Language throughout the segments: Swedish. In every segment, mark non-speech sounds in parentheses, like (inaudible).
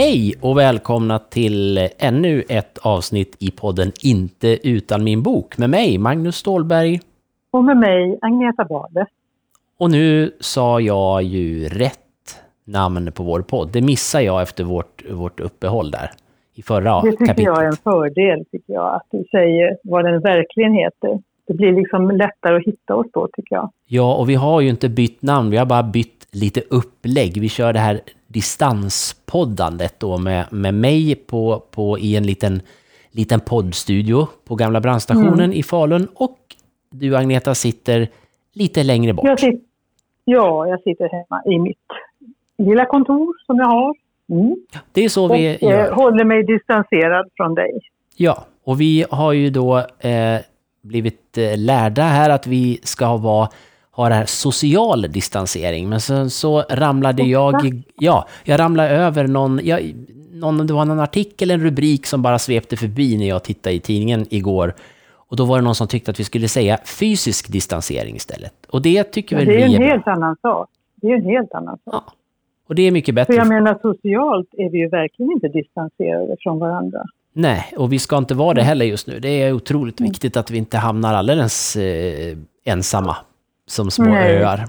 Hej och välkomna till ännu ett avsnitt i podden Inte utan min bok med mig, Magnus Stålberg. Och med mig, Agneta Bade. Och nu sa jag ju rätt namn på vår podd. Det missade jag efter vårt, vårt uppehåll där i förra Det tycker kapitlet. jag är en fördel, tycker jag, att du säger vad den verkligen heter. Det blir liksom lättare att hitta oss då, tycker jag. Ja, och vi har ju inte bytt namn, vi har bara bytt lite upplägg. Vi kör det här distanspoddandet då med, med mig på, på, i en liten, liten poddstudio på gamla brandstationen Mm. i Falun och du Agneta sitter lite längre bort. Jag sitter, ja, jag sitter hemma i mitt lilla kontor som jag har. Mm. Det är så Och vi eh, gör. håller mig distanserad från dig. Ja, och vi har ju då eh, blivit eh, lärda här att vi ska vara, ha det här social distansering. Men sen så ramlade jag, ja, jag ramlade över någon, jag, någon, det var någon artikel, en rubrik som bara svepte förbi när jag tittade i tidningen igår. Och då var det någon som tyckte att vi skulle säga fysisk distansering istället. Och det tycker väl det är vi en är bra. helt annan sak. Det är en helt annan sak. Ja. Och det är mycket För bättre. jag menar, socialt är vi ju verkligen inte distanserade från varandra. Nej, och vi ska inte vara Mm. det heller just nu. Det är otroligt viktigt att vi inte hamnar alldeles eh, ensamma som små Nej. öar.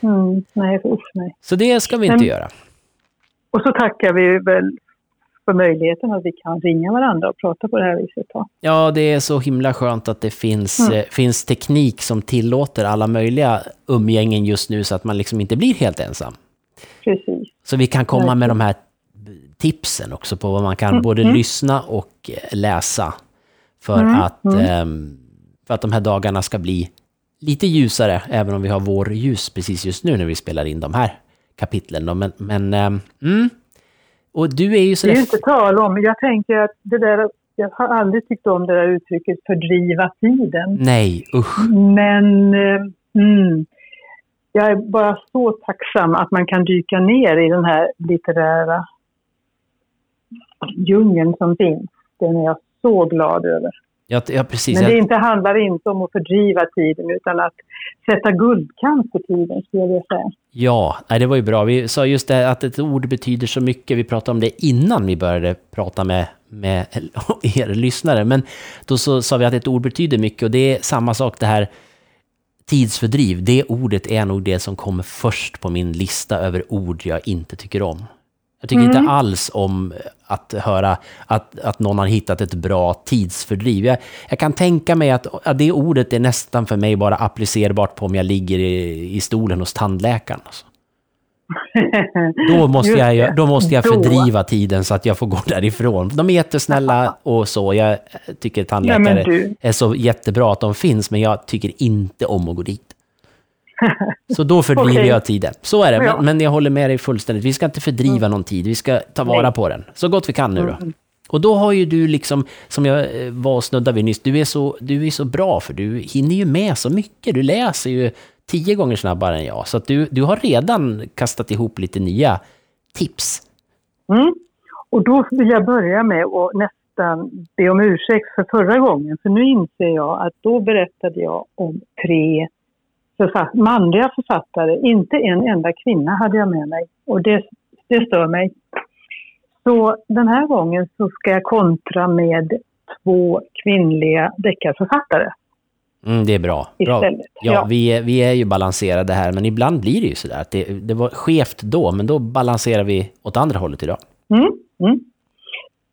Mm. Nej, usch nej. Så det ska vi inte Men- göra. Och så tackar vi väl för möjligheten att vi kan ringa varandra och prata på det här viset. Då. Ja, det är så himla skönt att det finns, Mm. eh, finns teknik som tillåter alla möjliga umgängen just nu så att man liksom inte blir helt ensam. Precis. Så vi kan komma med de här tipsen också på vad man kan Mm, både mm. lyssna och eh, läsa för, Mm, att, mm. ehm, för att de här dagarna ska bli lite ljusare, även om vi har vår ljus precis just nu när vi spelar in de här kapitlen. Men, men ehm, mm. Och du är ju Det är inte tal om, jag tänker att det där, jag har aldrig tyckt om det där uttrycket fördriva tiden. Nej, usch. Men eh, mm, jag är bara så tacksam att man kan dyka ner i den här litterära djungeln som finns. Den är jag så glad över. Ja, ja precis. Men det inte, handlar inte om att fördriva tiden utan att sätta guldkant på tiden skulle jag vilja säga. Ja, nej, det var ju bra. Vi sa just det att ett ord betyder så mycket. Vi pratade om det innan vi började prata med, med (laughs) er lyssnare. Men då så sa vi att ett ord betyder mycket och det är samma sak det här tidsfördriv. Det ordet är nog det som kommer först på min lista över ord jag inte tycker om. Jag tycker Mm. inte alls om att höra att, att någon har hittat ett bra tidsfördriv. Jag, jag kan tänka mig att, att det ordet är nästan för mig bara applicerbart på om jag ligger i, i stolen hos tandläkaren. Alltså. (laughs) Då måste, jag, då måste jag Då. fördriva tiden så att jag får gå (laughs) därifrån. De är jättesnälla (laughs) och så. Jag tycker tandläkare du. är så jättebra att de finns, men jag tycker inte om att gå dit. Så då fördriver Okej. jag tiden. Så är det, Ja. men, men jag håller med dig fullständigt. Vi ska inte fördriva någon tid, vi ska ta vara Nej. på den. Så gott vi kan nu då. Mm. Och då har ju du liksom, som jag eh, var och snuddade vid nyss, du är, så, du är så bra för du hinner ju med så mycket. Du läser ju tio gånger snabbare än jag. Så du, du har redan kastat ihop lite nya tips. Mm. Och då vill jag börja med att nästan be om ursäkt för förra gången. För nu inser jag att då berättade jag om tre författ- manliga författare. Inte en enda kvinna hade jag med mig. Och det, det stör mig. Så den här gången så ska jag kontra med två kvinnliga deckarförfattare Mm, det är bra. bra. istället. Ja, Vi, är, vi är ju balanserade här, men ibland blir det ju sådär. Att det, det var skevt då, men då balanserar vi åt andra hållet idag. Mm, mm.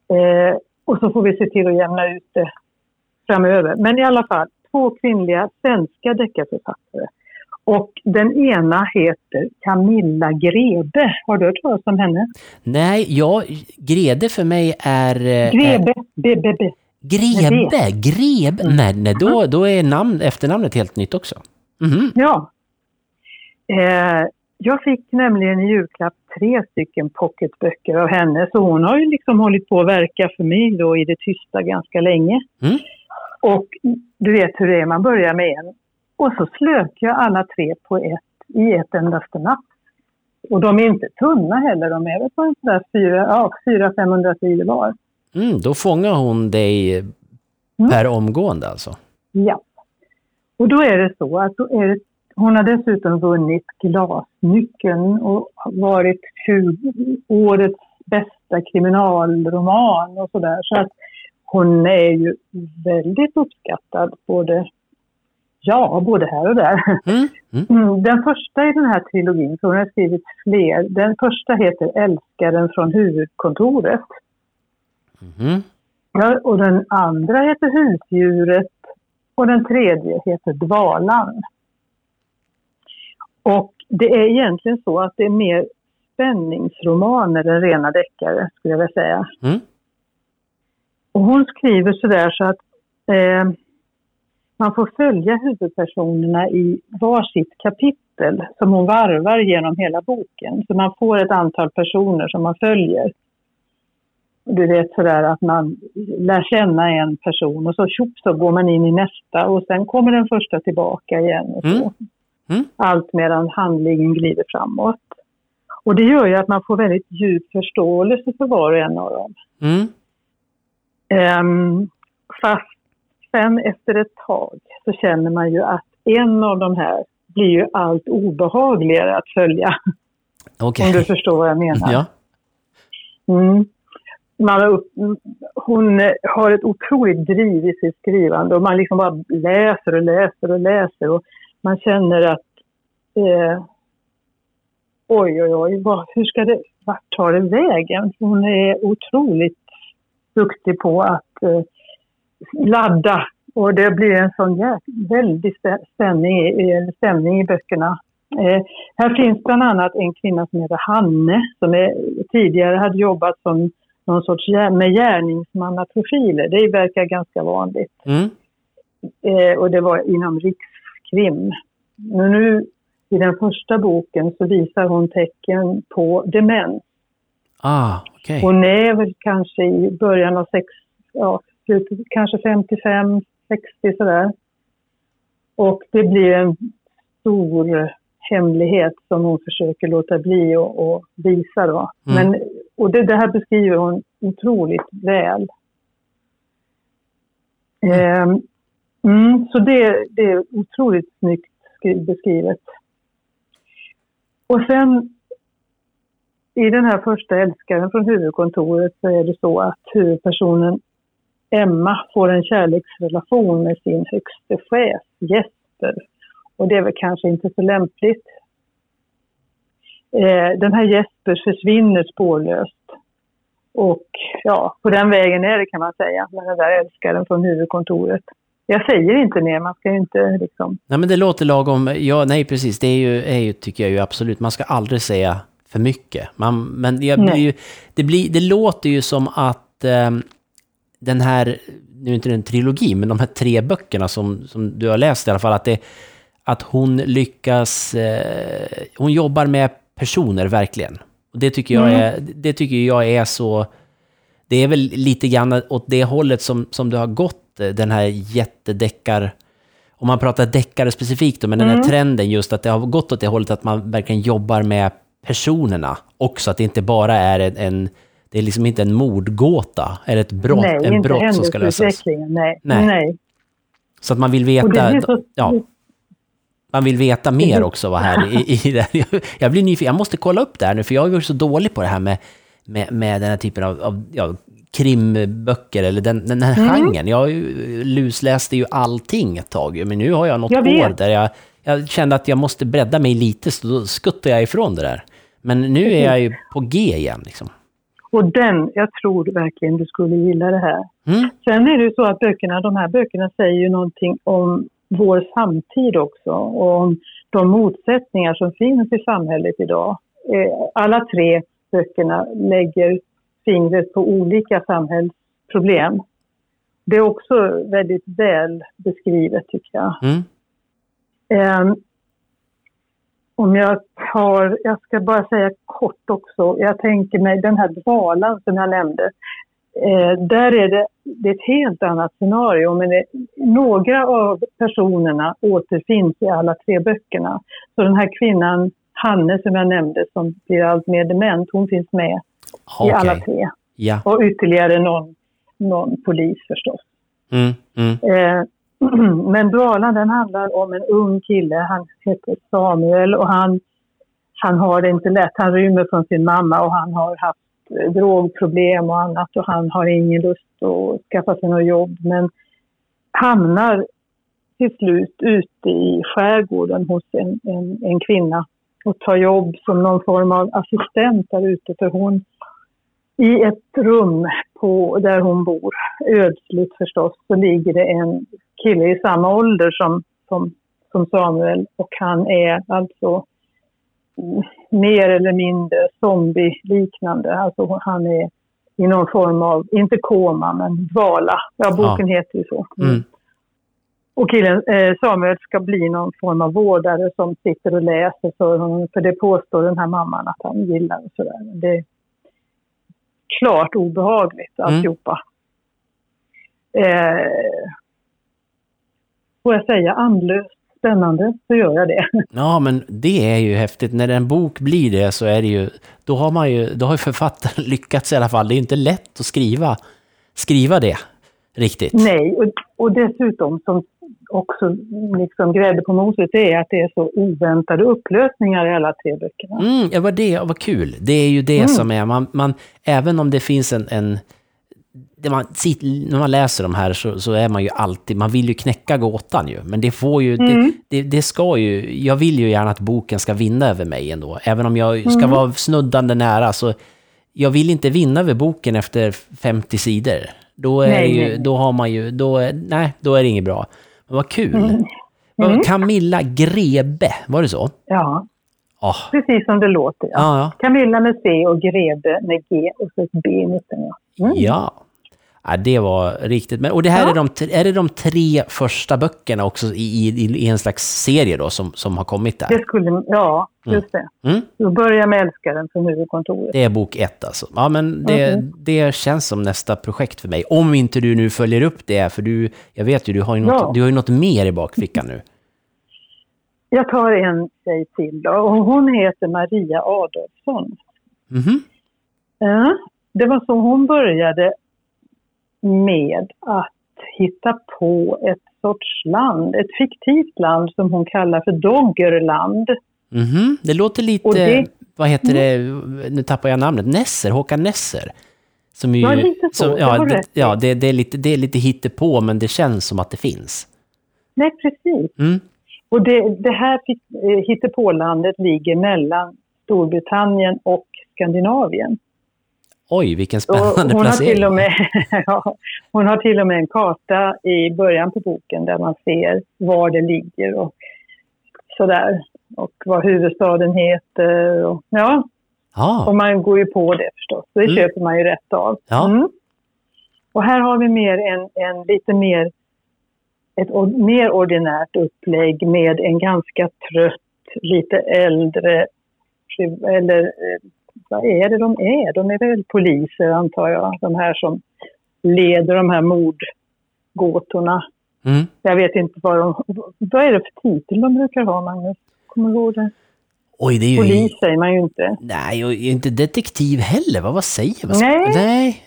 Eh, och så får vi se till att jämna ut det framöver. Men i alla fall, två kvinnliga svenska deckarförfattare. Och den ena heter Camilla Grebe. Har du hört talas om henne? Nej, ja, Grede för mig är... eh, Grebe, BBB. Grebe, Grebe. Mm. Nej, nej då, då är namn, efternamnet helt nytt också. Mhm. Ja. Eh, jag fick nämligen i julklapp tre stycken pocketböcker av henne. Så hon har ju liksom hållit på att verka för mig då i det tysta ganska länge. Mm. Och du vet hur det är, man börjar med en. Och så slök jag alla tre på ett, i ett endaste natt. Och de är inte tunna heller, de är väl på en sådär fyra, ja, 400-500 sidor var. Mm, då fångar hon dig Mm. per omgående alltså. Ja. Och då är det så att då är det, hon har dessutom vunnit Glasnyckeln och varit 20, årets bästa kriminalroman och sådär. Så att hon är ju väldigt uppskattad både, ja, både här och där. Mm. (laughs) Mm. Mm, Den första i den här trilogin, för hon har skrivit fler, den första heter Älskaren från huvudkontoret. Mhm. Ja, och den andra heter Husdjuret och den tredje heter Dvalan. Och det är egentligen så att det är mer spänningsromaner än rena deckare, skulle jag vilja säga. Mm. Och hon skriver sådär så att eh, man får följa huvudpersonerna i varsitt kapitel som hon varvar genom hela boken. Så man får ett antal personer som man följer. Du vet sådär att man lär känna en person och så tjopp så går man in i nästa och sen kommer den första tillbaka igen. Och så. Mm. Mm. Allt medan handlingen glider framåt. Och det gör ju att man får väldigt djup förståelse för var och en av dem. Mm. Ehm, fast sen efter ett tag så känner man ju att en av de här blir ju allt obehagligare att följa. Okej. Om du förstår vad jag menar. Ja. Mm. Man upp, hon har ett otroligt driv i sitt skrivande och man liksom bara läser och läser och läser och man känner att eh, oj, oj, oj, vad, hur ska det, vart tar det vägen? Hon är otroligt duktig på att eh, ladda och det blir en sån jä- väldig stämning i böckerna. Eh, här finns bland annat en kvinna som heter Hanne som är, tidigare hade jobbat som någon sorts med gärningsmannaprofiler. Det verkar ganska vanligt. Mm. Eh, och det var inom Rikskrim. Men nu i den första boken så visar hon tecken på demens. Ah, okej. Hon är väl kanske i början av sex, ja, kanske 55, 60 sådär. Och det blir en stor hemlighet som hon försöker låta bli och, och visa då. Mm. Men, och det, det här beskriver hon otroligt väl. Ehm, mm, så det, det är otroligt snyggt skri- beskrivet. Och sen i den här första älskaren från huvudkontoret så är det så att huvudpersonen Emma får en kärleksrelation med sin högste chef Jesper. Och det är väl kanske inte så lämpligt. Eh, den här Jesper försvinner spårlöst. Och ja, på den vägen är det kan man säga med den där älskaren från huvudkontoret. Jag säger inte mer, man ska ju inte liksom... Nej, men det låter lagom. Ja, nej, precis. Det är ju, är ju, tycker jag ju absolut, man ska aldrig säga för mycket. Man, men Nej. blir det, blir, det låter ju som att ehm, den här, nu är inte det en trilogi, men de här tre böckerna som, som du har läst i alla fall, att, det, att hon lyckas, eh, hon jobbar med personer verkligen. Och det tycker jag, Mm. är, det tycker jag är så, det är väl lite grann åt det hållet som, som du har gått, eh, den här jättedeckar, om man pratar deckare specifikt då, men den här Mm. trenden just att det har gått åt det hållet att man verkligen jobbar med personerna också, att det inte bara är en, en det är liksom inte en mordgåta eller ett brott, nej, en brott som ska lösas. Nej. Nej. nej. Så att man vill veta, blir så... ja, man vill veta mer också vad här i, i det. Jag, jag blir nyfiken, jag måste kolla upp det här nu, för jag har varit så dålig på det här med, med, med den här typen av, av ja, krimböcker, eller den, den här Mm. genren. Jag lusläste ju allting ett tag, men nu har jag något Jag år där jag, jag kände att jag måste bredda mig lite, så då skuttar jag ifrån det där. Men nu är jag ju på G igen liksom. Och den, jag tror verkligen du skulle gilla det här. Mm, Sen är det ju så att böckerna, de här böckerna säger ju någonting om vår samtid också och om de motsättningar som finns i samhället idag. Eh, Alla tre böckerna lägger fingret på olika samhällsproblem. Det är också väldigt väl beskrivet tycker jag. mm, Ehm, om jag tar, jag ska bara säga kort också, jag tänker mig den här dvalan som jag nämnde. Eh, där är det, det är ett helt annat scenario, men det, några av personerna återfinns i alla tre böckerna. Så den här kvinnan, Hanne som jag nämnde, som blir allt mer dement, hon finns med i alla tre. Ja. Och ytterligare någon, någon polis förstås. Mm, mm, Eh, (clears throat) men Dvalan den handlar om en ung kille, han heter Samuel och han, han har det inte lätt. Han rymmer från sin mamma och han har haft eh, drogproblem och annat och han har ingen lust att skaffa sig något jobb men hamnar till slut ute i skärgården hos en, en, en kvinna och tar jobb som någon form av assistent där ute för hon i ett rum på, där hon bor, ödsligt förstås, så ligger det en kille i samma ålder som, som, som Samuel och han är alltså mer eller mindre zombie-liknande. Alltså han är i någon form av, inte koma, men dvala. Ja, boken ja. heter ju så. Mm. Och killen, eh, Samuel ska bli någon form av vårdare som sitter och läser för honom. För det påstår den här mamman att han gillar och sådär. Det är klart obehagligt mm. alltihopa. Eh, får jag säga andlöst spännande så gör jag det. (laughs) Ja, men det är ju häftigt. När en bok blir det så är det ju, då har man ju, då har ju författaren (laughs) lyckats i alla fall. Det är ju inte lätt att skriva, skriva det riktigt. Nej, och, och dessutom som också liksom grädde på moset är att det är så oväntade upplösningar i alla tre böckerna. Mm, ja, vad det, vad kul. Det är ju det mm. som är, man, man, även om det finns en, en det man, när man läser de här så, så, är man ju alltid, man vill ju knäcka gåtan ju, men det får ju, mm. det, det, det, ska ju, jag vill ju gärna att boken ska vinna över mig ändå, även om jag ska mm. vara snuddande nära, så jag vill inte vinna över boken efter 50 sidor. Då är nej, ju, nej. då har man ju, då, nej, då är det inget bra. Men vad kul! Mm. Mm. Camilla Grebe, var det så? Ja. Oh. Precis som det låter. Ja. Ah, ja. Camilla med C och Grebe med G och så ett B i mitten. Ja. Mm. ja. Ja, det var riktigt. Men, och det här ja. är, de, är det de tre första böckerna också i, i, i, en slags serie då som, som har kommit där? Det skulle, ja, mm. just mm. det. Mm. Då börjar med Älskaren från huvudkontoret. Det är bok ett alltså. Ja, men det, mm. det känns som nästa projekt för mig. Om inte du nu följer upp det, för du, jag vet ju, du har ju något, ja. du har ju något mer i bakfickan nu. Jag tar en tjej till då, och hon heter Maria Adolfsson. Mm -hmm. Ja, det var så hon började med att hitta på ett sorts land, ett fiktivt land som hon kallar för Doggerland. Mm -hmm. Det låter lite, det, vad heter det, nu tappar jag namnet, Nesser, Håkan Nesser. Som ju, ja, lite så. Som, ja, det, ja det, det, är lite, det är lite hittepå, men det känns som att det finns. Nej, precis. Mm. Och det, det här hittepålandet ligger mellan Storbritannien och Skandinavien. Oj, vilken spännande hon placering. Har till och med, (laughs) ja, hon har till och med en karta i början på boken där man ser var det ligger och sådär. Och vad huvudstaden heter. Och, ja, ah. och man går ju på det förstås. Det mm. köper man ju rätt av. Ja. Mm. Och här har vi mer en, en lite mer ett mer ordinärt upplägg med en ganska trött, lite äldre eller eh, vad är det de är? De är väl poliser antar jag, de här som leder de här mordgåtorna. Mm. Jag vet inte vad de... Vad är det för titel de brukar ha, Magnus? Kommer du ihåg det? Oj, det är ju... Polis säger man ju inte. Nej, och inte detektiv heller. Vad, vad säger man? Nej. Nej.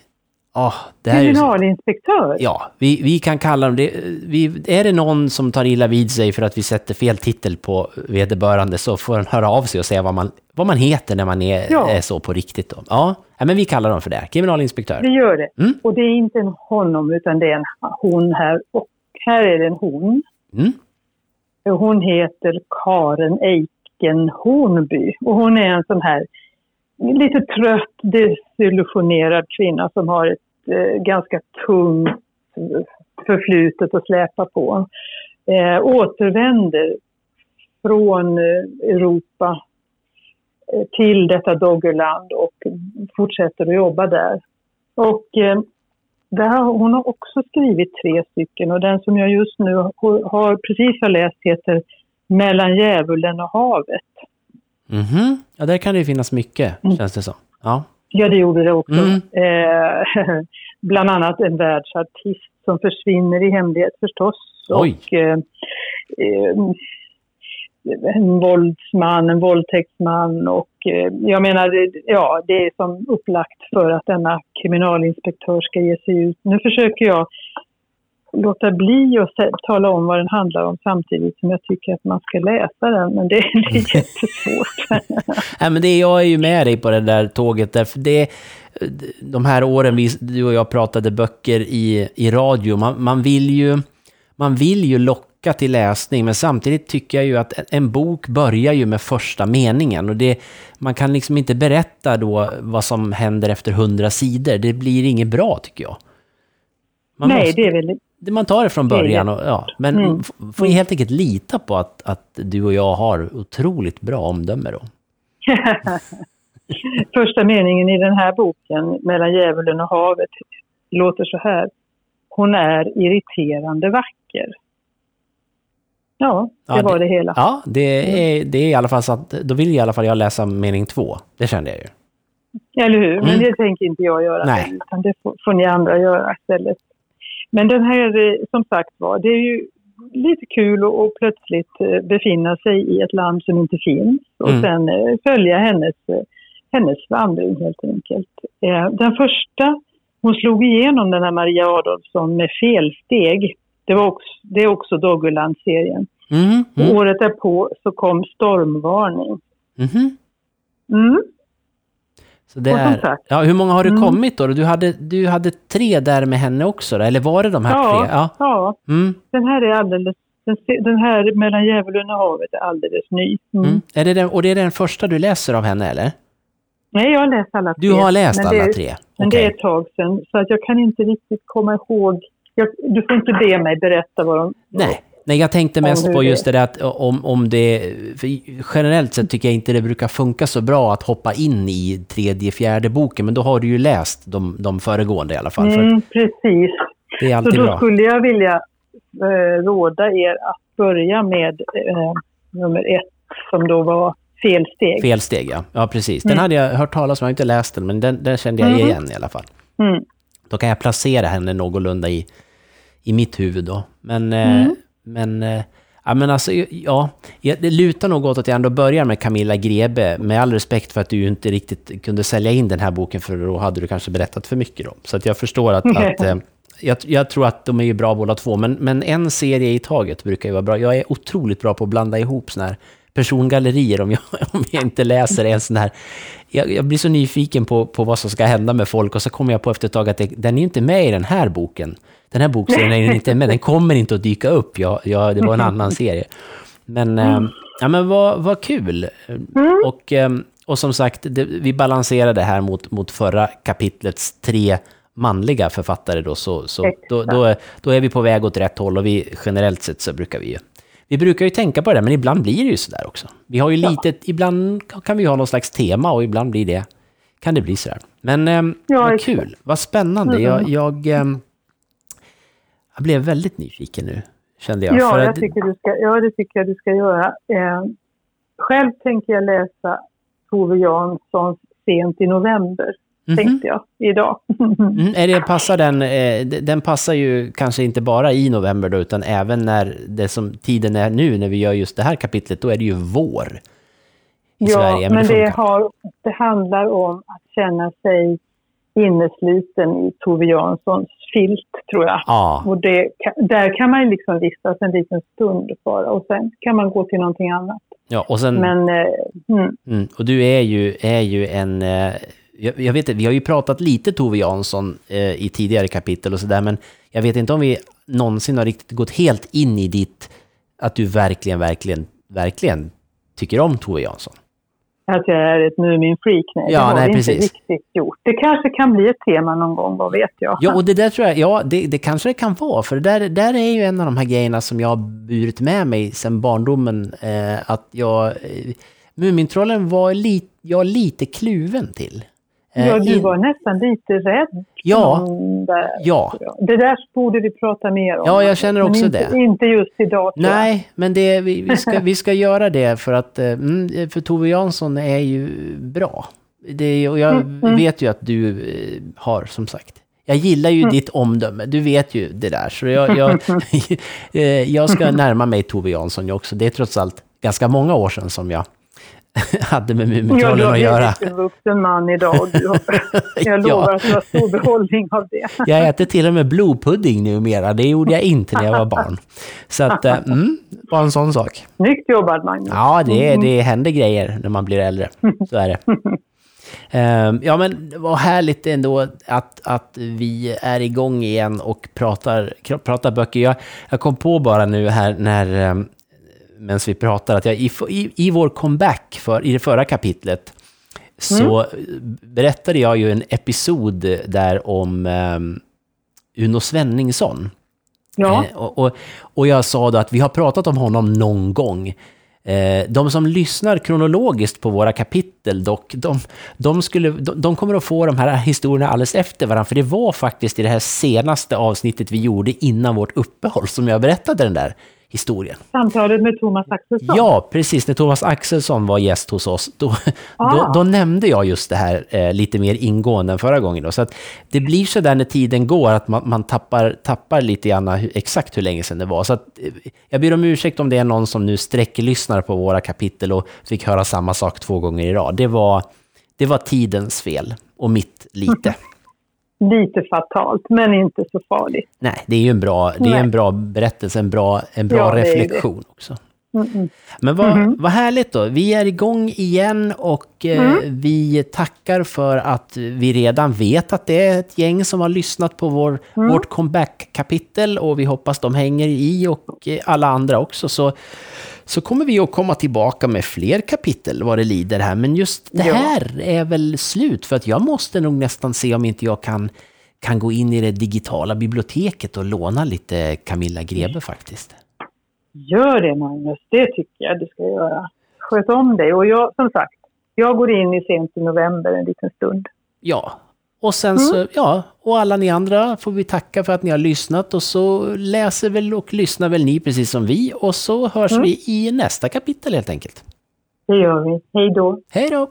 Oh, det här Kriminalinspektör? Ja, vi, vi kan kalla dem det. Vi, är det någon som tar illa vid sig för att vi sätter fel titel på vederbörande så får han höra av sig och säga vad man, vad man heter när man är, ja. är så på riktigt. Då. Ja, men vi kallar dem för det. Kriminalinspektör. Vi gör det. Mm. Och det är inte en honom utan det är en hon här. Och här är det en hon. Mm. Hon heter Karen Eiken Hornby. Och hon är en sån här lite trött, desillusionerad kvinna som har ett eh, ganska tungt förflutet att släpa på. Eh, återvänder från eh, Europa eh, till detta Doggerland och fortsätter att jobba där. Och eh, där, hon har också skrivit tre stycken och den som jag just nu har, har precis har läst heter Mellan djävulen och havet. Mm -hmm. Ja, där kan det ju finnas mycket, mm. känns det som. Ja. ja, det gjorde det också. Mm. Eh, (laughs) bland annat en världsartist som försvinner i hemlighet förstås. Oj. Och eh, eh, en våldsman, en våldtäktsman och eh, jag menar, ja, det är som upplagt för att denna kriminalinspektör ska ge sig ut. Nu försöker jag låta bli att tala om vad den handlar om samtidigt som jag tycker att man ska läsa den, men det, det är jättesvårt. (laughs) Nej, men det, jag är ju med dig på det där tåget, därför det, de här åren vi, du och jag pratade böcker i, i radio, man, man, vill ju, man vill ju locka till läsning, men samtidigt tycker jag ju att en bok börjar ju med första meningen. Och det, man kan liksom inte berätta då vad som händer efter hundra sidor. Det blir inget bra, tycker jag. Man Nej, måste, det är väl... Man tar det från början, och, ja, men mm. får helt enkelt lita på att, att du och jag har otroligt bra omdöme då. (laughs) Första meningen i den här boken, Mellan djävulen och havet, låter så här. Hon är irriterande vacker. Ja, det ja, var det, det hela. Ja, det är, det är i alla fall så att då vill i alla fall jag läsa mening två. Det kände jag ju. Eller hur? Men mm. det tänker inte jag göra. Nej. Utan det får, får ni andra göra istället. Men den här, eh, som sagt var, det är ju lite kul att plötsligt eh, befinna sig i ett land som inte finns och mm. sen eh, följa hennes, hennes vandring helt enkelt. Den första, hon slog igenom den här Maria Adolfsson med felsteg. Det, var också, det är också Doggerland-serien. Mm. Mm. Året därpå så kom Stormvarning. Mhm. Mm. Så det är, ja, hur många har det mm. kommit då? Du hade, du hade tre där med henne också, då? eller var det de här ja, tre? Ja, ja. Mm. den här är alldeles, den, den här mellan djävulen och havet är alldeles ny. Mm. mm. Är det den, och det är den första du läser av henne, eller? Nej, jag har läst alla tre. Du har läst alla tre? Men okay. det är ett tag sedan, så att jag kan inte riktigt komma ihåg. Jag, du får inte be mig berätta vad de... Nej, Nej, jag tänkte mest på just det där att om, om det... generellt sett tycker jag inte det brukar funka så bra att hoppa in i tredje, fjärde boken, men då har du ju läst de, de föregående i alla fall. Mm, precis. Det är alltid så då bra. skulle jag vilja eh, råda er att börja med eh, nummer ett, som då var Felsteg. Felsteg, ja. Ja, precis. Den mm. hade jag hört talas om, jag har inte läst den, men den, den kände jag mm. igen i alla fall. Mm. Då kan jag placera henne någorlunda i, i mitt huvud då. Men eh, mm. Men, eh, ja, men alltså, ja, det lutar nog åt att jag ändå börjar med Camilla Grebe, med all respekt för att du inte riktigt kunde sälja in den här boken, för då hade du kanske berättat för mycket då. Så att jag förstår att, (laughs) att eh, jag, jag, tror att de är ju bra båda två, men, men en serie i taget brukar ju vara bra. Jag är otroligt bra på att blanda ihop sådana här persongallerier om jag, (laughs) om jag inte läser en sån här... Jag, jag, blir så nyfiken på, på vad som ska hända med folk och så kommer jag på efter ett tag att det, den är inte med i den här boken den här bokserien är inte med, den kommer inte att dyka upp. Ja, ja, det var en annan serie. Men, mm. ja, men vad, vad kul! Mm. Och, ehm, och som sagt, det, vi balanserade här mot, mot förra kapitlets tre manliga författare då, så, så då, då, då, är vi på väg åt rätt håll och vi generellt sett så brukar vi ju vi brukar ju tänka på det, men ibland blir det ju sådär också. Vi har ju ja. ibland kan vi ha någon slags tema och ibland blir det, kan det bli sådär. Men eh, ja, vad kul, vad spännande. Mm. Jag, jag, eh, jag blev väldigt nyfiken nu, kände jag. Ja, jag tycker du ska, ja det tycker jag du ska göra. Eh, själv tänker jag läsa Tove Janssons Sent i november. Mm tänkte jag, idag. (laughs) mm, är det, passar den, eh, den passar ju kanske inte bara i november då, utan även när det som tiden är nu, när vi gör just det här kapitlet, då är det ju vår i ja, Sverige. Men, men det, har, det handlar om att känna sig innesluten i Tove Janssons filt, tror jag. Ja. Och det, där kan man liksom vistas en liten stund bara och sen kan man gå till någonting annat. Ja, och sen... Men, eh, mm. Mm, och du är ju, är ju en... Eh, jag, jag, vet vi har ju pratat lite Tove Jansson eh, i tidigare kapitel och sådär, men jag vet inte om vi någonsin har riktigt gått helt in i ditt... Att du verkligen, verkligen, verkligen tycker om Tove Jansson att jag är ett Mumin-freak. Nej, ja, det har nej, vi precis. inte riktigt gjort. Det kanske kan bli ett tema någon gång, vad vet jag. Ja, och det där tror jag, ja, det, det kanske det kan vara. För det där, där är ju en av de här grejerna som jag har burit med mig sedan barndomen. Eh, att jag... Eh, Mumintrollen var li, jag lite kluven till. Eh, ja, du var nästan lite rädd. Ja. Där, ja. Det där borde vi prata mer om. Ja, jag känner också inte, det. Inte just idag. Nej, men det, vi, vi, ska, (laughs) vi ska göra det för att eh, mm, för Tove Jansson är ju bra. Det, och jag mm, mm. vet ju att du eh, har, som sagt, jag gillar ju mm. ditt omdöme, du vet ju det där. Så jag, jag, (laughs) (laughs) jag ska närma mig Tove Jansson också. Det är trots allt ganska många år sedan som jag (laughs) hade med Mumintrollen att göra. Jag är en vuxen man idag. (laughs) Jag lovar ja. att du har stor behållning av det. (laughs) jag äter till och med blodpudding numera. Det gjorde jag inte när jag var barn. Så att, eh, mm, bara en sån sak. Snyggt jobbat, Magnus. Ja, det, det händer grejer när man blir äldre. Så är det. Ehm, ja, men vad härligt ändå att, att vi är igång igen och pratar, pratar böcker. Jag, jag kom på bara nu här när, um, medan vi pratar, att jag i, i, i vår comeback för, i det förra kapitlet så mm. berättade jag ju en episod där om um, Uno Svenningsson. Ja. Eh, och, och, och, jag sa då att vi har pratat om honom någon gång. Eh, de som lyssnar kronologiskt på våra kapitel dock, de, de, skulle, de, de, kommer att få de här historierna alldeles efter varandra, för det var faktiskt i det här senaste avsnittet vi gjorde innan vårt uppehåll som jag berättade den där historien. Samtalet med Thomas Axelsson? Ja, precis. När Thomas Axelsson var gäst hos oss, då, ah. då, då, nämnde jag just det här eh, lite mer ingående än förra gången. Då. Så att det blir så där när tiden går, att man, man tappar, tappar lite grann hur, exakt hur länge sedan det var. Så att, eh, jag ber om ursäkt om det är någon som nu sträcklyssnar på våra kapitel och fick höra samma sak två gånger i rad. Det var, det var tidens fel, och mitt lite. (laughs) lite fatalt, men inte så farligt. Nej, det är ju en bra, det är en bra berättelse, en bra, en bra ja, reflektion också. Mm -mm. Men vad, mm -hmm. vad härligt då. Vi är igång igen och eh, mm. vi tackar för att vi redan vet att det är ett gäng som har lyssnat på vår, mm. vårt comeback-kapitel och vi hoppas de hänger i och eh, alla andra också. Så så kommer vi att komma tillbaka med fler kapitel vad det lider här. Men just det här ja. är väl slut, för att jag måste nog nästan se om inte jag kan, kan gå in i det digitala biblioteket och låna lite Camilla Grebe faktiskt. Gör det Magnus, det tycker jag du ska göra. Sköt om dig. Och jag, som sagt, jag går in i sent i november en liten stund. Ja, och sen mm. så, ja, och alla ni andra får vi tacka för att ni har lyssnat och så läser väl och lyssnar väl ni precis som vi och så hörs mm. vi i nästa kapitel helt enkelt. Det gör vi. Hej då. Hej då.